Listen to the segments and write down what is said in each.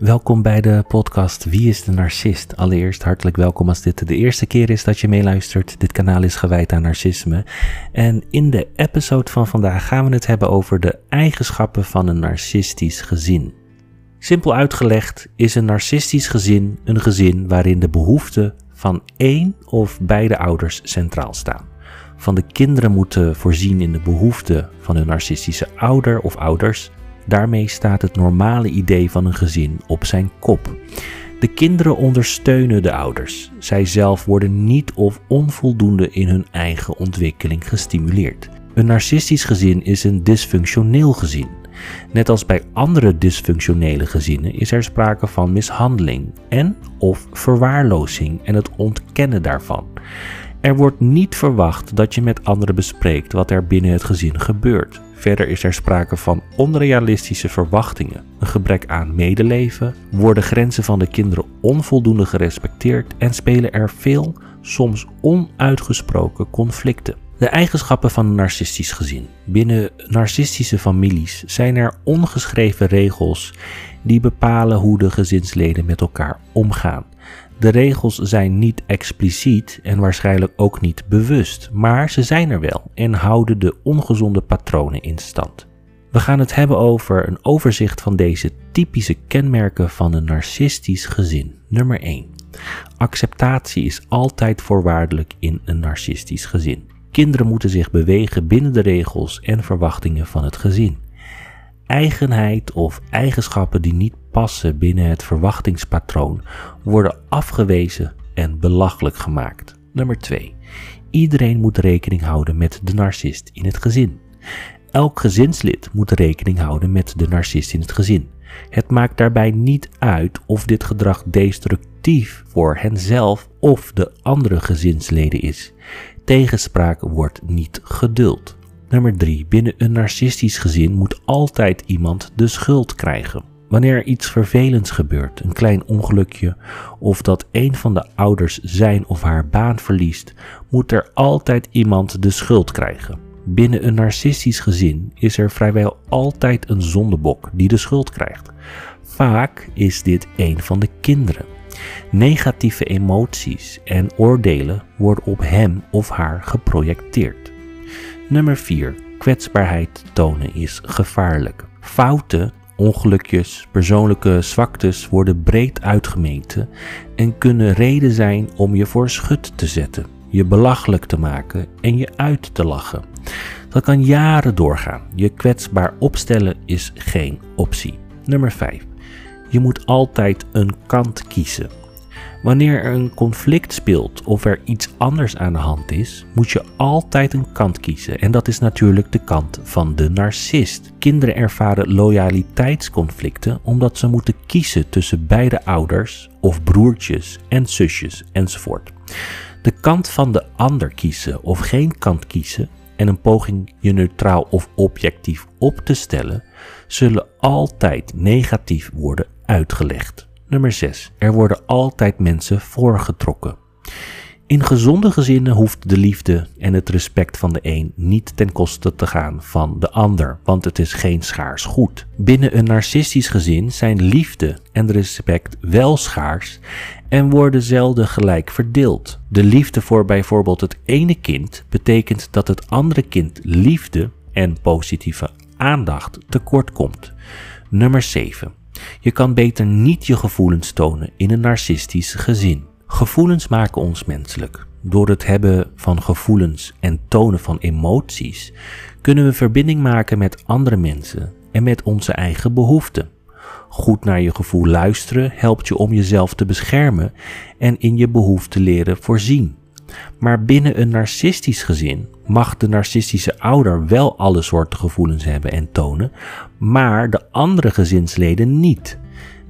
Welkom bij de podcast Wie is de Narcist? Allereerst hartelijk welkom als dit de eerste keer is dat je meeluistert. Dit kanaal is gewijd aan narcisme. En in de episode van vandaag gaan we het hebben over de eigenschappen van een narcistisch gezin. Simpel uitgelegd is een narcistisch gezin een gezin waarin de behoeften van één of beide ouders centraal staan. Van de kinderen moeten voorzien in de behoeften van hun narcistische ouder of ouders Daarmee staat het normale idee van een gezin op zijn kop. De kinderen ondersteunen de ouders. Zij zelf worden niet of onvoldoende in hun eigen ontwikkeling gestimuleerd. Een narcistisch gezin is een dysfunctioneel gezin. Net als bij andere dysfunctionele gezinnen is er sprake van mishandeling en of verwaarlozing en het ontkennen daarvan. Er wordt niet verwacht dat je met anderen bespreekt wat er binnen het gezin gebeurt. Verder is er sprake van onrealistische verwachtingen, een gebrek aan medeleven, worden grenzen van de kinderen onvoldoende gerespecteerd en spelen er veel, soms onuitgesproken conflicten. De eigenschappen van een narcistisch gezin. Binnen narcistische families zijn er ongeschreven regels die bepalen hoe de gezinsleden met elkaar omgaan. De regels zijn niet expliciet en waarschijnlijk ook niet bewust, maar ze zijn er wel en houden de ongezonde patronen in stand. We gaan het hebben over een overzicht van deze typische kenmerken van een narcistisch gezin. Nummer 1. Acceptatie is altijd voorwaardelijk in een narcistisch gezin. Kinderen moeten zich bewegen binnen de regels en verwachtingen van het gezin. Eigenheid of eigenschappen die niet passen binnen het verwachtingspatroon worden afgewezen en belachelijk gemaakt. Nummer 2. Iedereen moet rekening houden met de narcist in het gezin. Elk gezinslid moet rekening houden met de narcist in het gezin. Het maakt daarbij niet uit of dit gedrag destructief voor henzelf of de andere gezinsleden is. Tegenspraak wordt niet geduld. Nummer 3. Binnen een narcistisch gezin moet altijd iemand de schuld krijgen. Wanneer er iets vervelends gebeurt, een klein ongelukje, of dat een van de ouders zijn of haar baan verliest, moet er altijd iemand de schuld krijgen. Binnen een narcistisch gezin is er vrijwel altijd een zondebok die de schuld krijgt. Vaak is dit een van de kinderen. Negatieve emoties en oordelen worden op hem of haar geprojecteerd. Nummer 4. Kwetsbaarheid tonen is gevaarlijk. Fouten Ongelukjes, persoonlijke zwaktes worden breed uitgemeten en kunnen reden zijn om je voor schut te zetten, je belachelijk te maken en je uit te lachen. Dat kan jaren doorgaan. Je kwetsbaar opstellen is geen optie. Nummer 5. Je moet altijd een kant kiezen. Wanneer er een conflict speelt of er iets anders aan de hand is, moet je altijd een kant kiezen. En dat is natuurlijk de kant van de narcist. Kinderen ervaren loyaliteitsconflicten omdat ze moeten kiezen tussen beide ouders of broertjes en zusjes enzovoort. De kant van de ander kiezen of geen kant kiezen en een poging je neutraal of objectief op te stellen, zullen altijd negatief worden uitgelegd. Nummer 6. Er worden altijd mensen voorgetrokken. In gezonde gezinnen hoeft de liefde en het respect van de een niet ten koste te gaan van de ander, want het is geen schaars goed. Binnen een narcistisch gezin zijn liefde en respect wel schaars en worden zelden gelijk verdeeld. De liefde voor bijvoorbeeld het ene kind betekent dat het andere kind liefde en positieve aandacht tekort komt. Nummer 7. Je kan beter niet je gevoelens tonen in een narcistisch gezin. Gevoelens maken ons menselijk. Door het hebben van gevoelens en tonen van emoties kunnen we verbinding maken met andere mensen en met onze eigen behoeften. Goed naar je gevoel luisteren helpt je om jezelf te beschermen en in je behoeften leren voorzien. Maar binnen een narcistisch gezin mag de narcistische ouder wel alle soorten gevoelens hebben en tonen, maar de andere gezinsleden niet.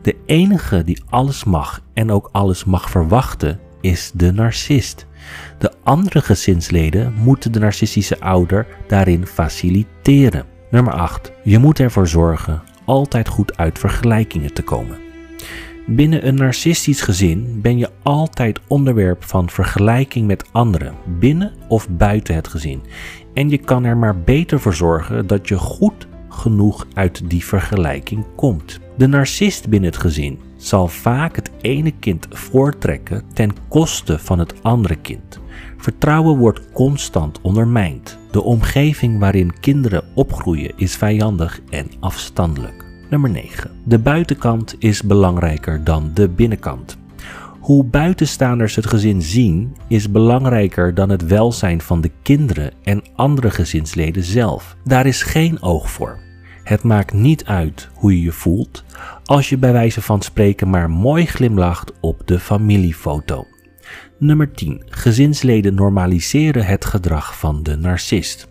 De enige die alles mag en ook alles mag verwachten is de narcist. De andere gezinsleden moeten de narcistische ouder daarin faciliteren. Nummer 8. Je moet ervoor zorgen altijd goed uit vergelijkingen te komen. Binnen een narcistisch gezin ben je altijd onderwerp van vergelijking met anderen, binnen of buiten het gezin. En je kan er maar beter voor zorgen dat je goed genoeg uit die vergelijking komt. De narcist binnen het gezin zal vaak het ene kind voortrekken ten koste van het andere kind. Vertrouwen wordt constant ondermijnd. De omgeving waarin kinderen opgroeien is vijandig en afstandelijk. Nummer 9. De buitenkant is belangrijker dan de binnenkant. Hoe buitenstaanders het gezin zien is belangrijker dan het welzijn van de kinderen en andere gezinsleden zelf. Daar is geen oog voor. Het maakt niet uit hoe je je voelt als je bij wijze van spreken maar mooi glimlacht op de familiefoto. Nummer 10. Gezinsleden normaliseren het gedrag van de narcist.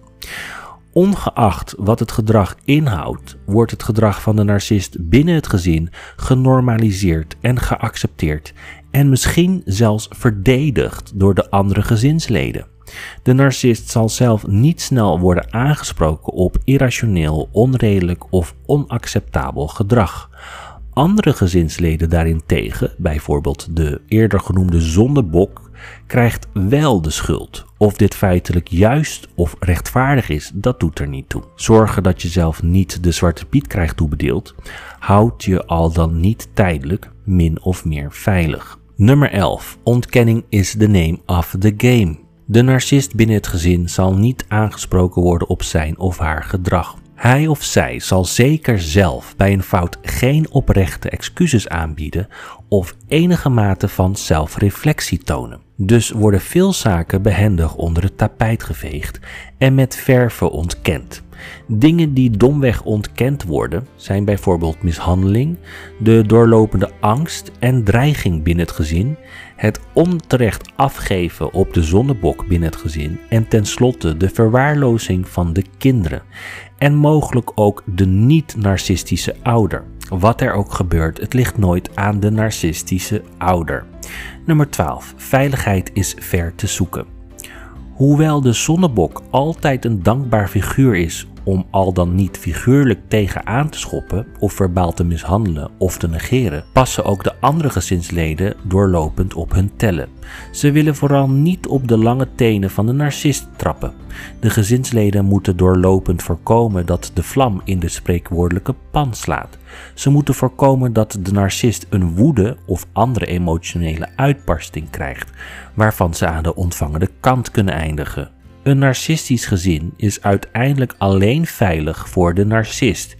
Ongeacht wat het gedrag inhoudt, wordt het gedrag van de narcist binnen het gezin genormaliseerd en geaccepteerd en misschien zelfs verdedigd door de andere gezinsleden. De narcist zal zelf niet snel worden aangesproken op irrationeel, onredelijk of onacceptabel gedrag. Andere gezinsleden daarentegen, bijvoorbeeld de eerder genoemde zondebok, krijgt wel de schuld. Of dit feitelijk juist of rechtvaardig is, dat doet er niet toe. Zorgen dat je zelf niet de zwarte piet krijgt toebedeeld, houdt je al dan niet tijdelijk min of meer veilig. Nummer 11. Ontkenning is the name of the game. De narcist binnen het gezin zal niet aangesproken worden op zijn of haar gedrag. Hij of zij zal zeker zelf bij een fout geen oprechte excuses aanbieden of enige mate van zelfreflectie tonen. Dus worden veel zaken behendig onder het tapijt geveegd en met verve ontkend. Dingen die domweg ontkend worden zijn bijvoorbeeld mishandeling, de doorlopende angst en dreiging binnen het gezin, het onterecht afgeven op de zonnebok binnen het gezin en tenslotte de verwaarlozing van de kinderen en mogelijk ook de niet-narcistische ouder. Wat er ook gebeurt, het ligt nooit aan de narcistische ouder. Nummer 12. Veiligheid is ver te zoeken. Hoewel de zonnebok altijd een dankbaar figuur is om al dan niet figuurlijk tegen aan te schoppen of verbaal te mishandelen of te negeren, passen ook de andere gezinsleden doorlopend op hun tellen. Ze willen vooral niet op de lange tenen van de narcist trappen. De gezinsleden moeten doorlopend voorkomen dat de vlam in de spreekwoordelijke pan slaat. Ze moeten voorkomen dat de narcist een woede of andere emotionele uitbarsting krijgt, waarvan ze aan de ontvangende kant kunnen eindigen. Een narcistisch gezin is uiteindelijk alleen veilig voor de narcist.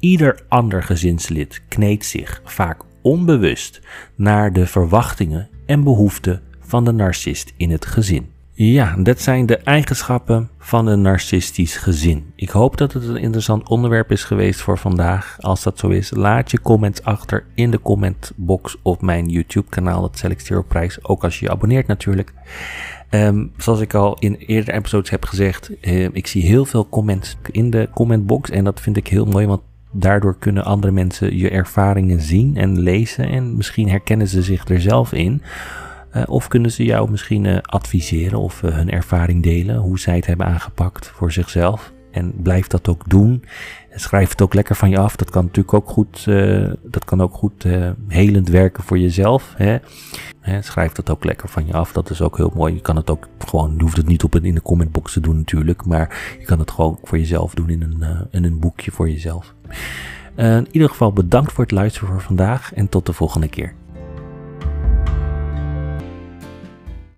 Ieder ander gezinslid kneedt zich vaak onbewust naar de verwachtingen en behoeften van de narcist in het gezin. Ja, dat zijn de eigenschappen van een narcistisch gezin. Ik hoop dat het een interessant onderwerp is geweest voor vandaag. Als dat zo is, laat je comments achter in de commentbox op mijn YouTube kanaal. Dat stel ik op prijs, ook als je je abonneert natuurlijk. Um, zoals ik al in eerdere episodes heb gezegd, uh, ik zie heel veel comments in de commentbox en dat vind ik heel mooi, want daardoor kunnen andere mensen je ervaringen zien en lezen en misschien herkennen ze zich er zelf in. Uh, of kunnen ze jou misschien uh, adviseren of hun ervaring delen, hoe zij het hebben aangepakt voor zichzelf. En blijf dat ook doen. Schrijf het ook lekker van je af. Dat kan natuurlijk ook goed, dat kan ook goed helend werken voor jezelf. Hè? Schrijf dat ook lekker van je af. Dat is ook heel mooi. Je kan het ook gewoon, je hoeft het niet op in de commentbox te doen natuurlijk. Maar je kan het gewoon voor jezelf doen in een, in een boekje voor jezelf. in ieder geval bedankt voor het luisteren voor vandaag en tot de volgende keer.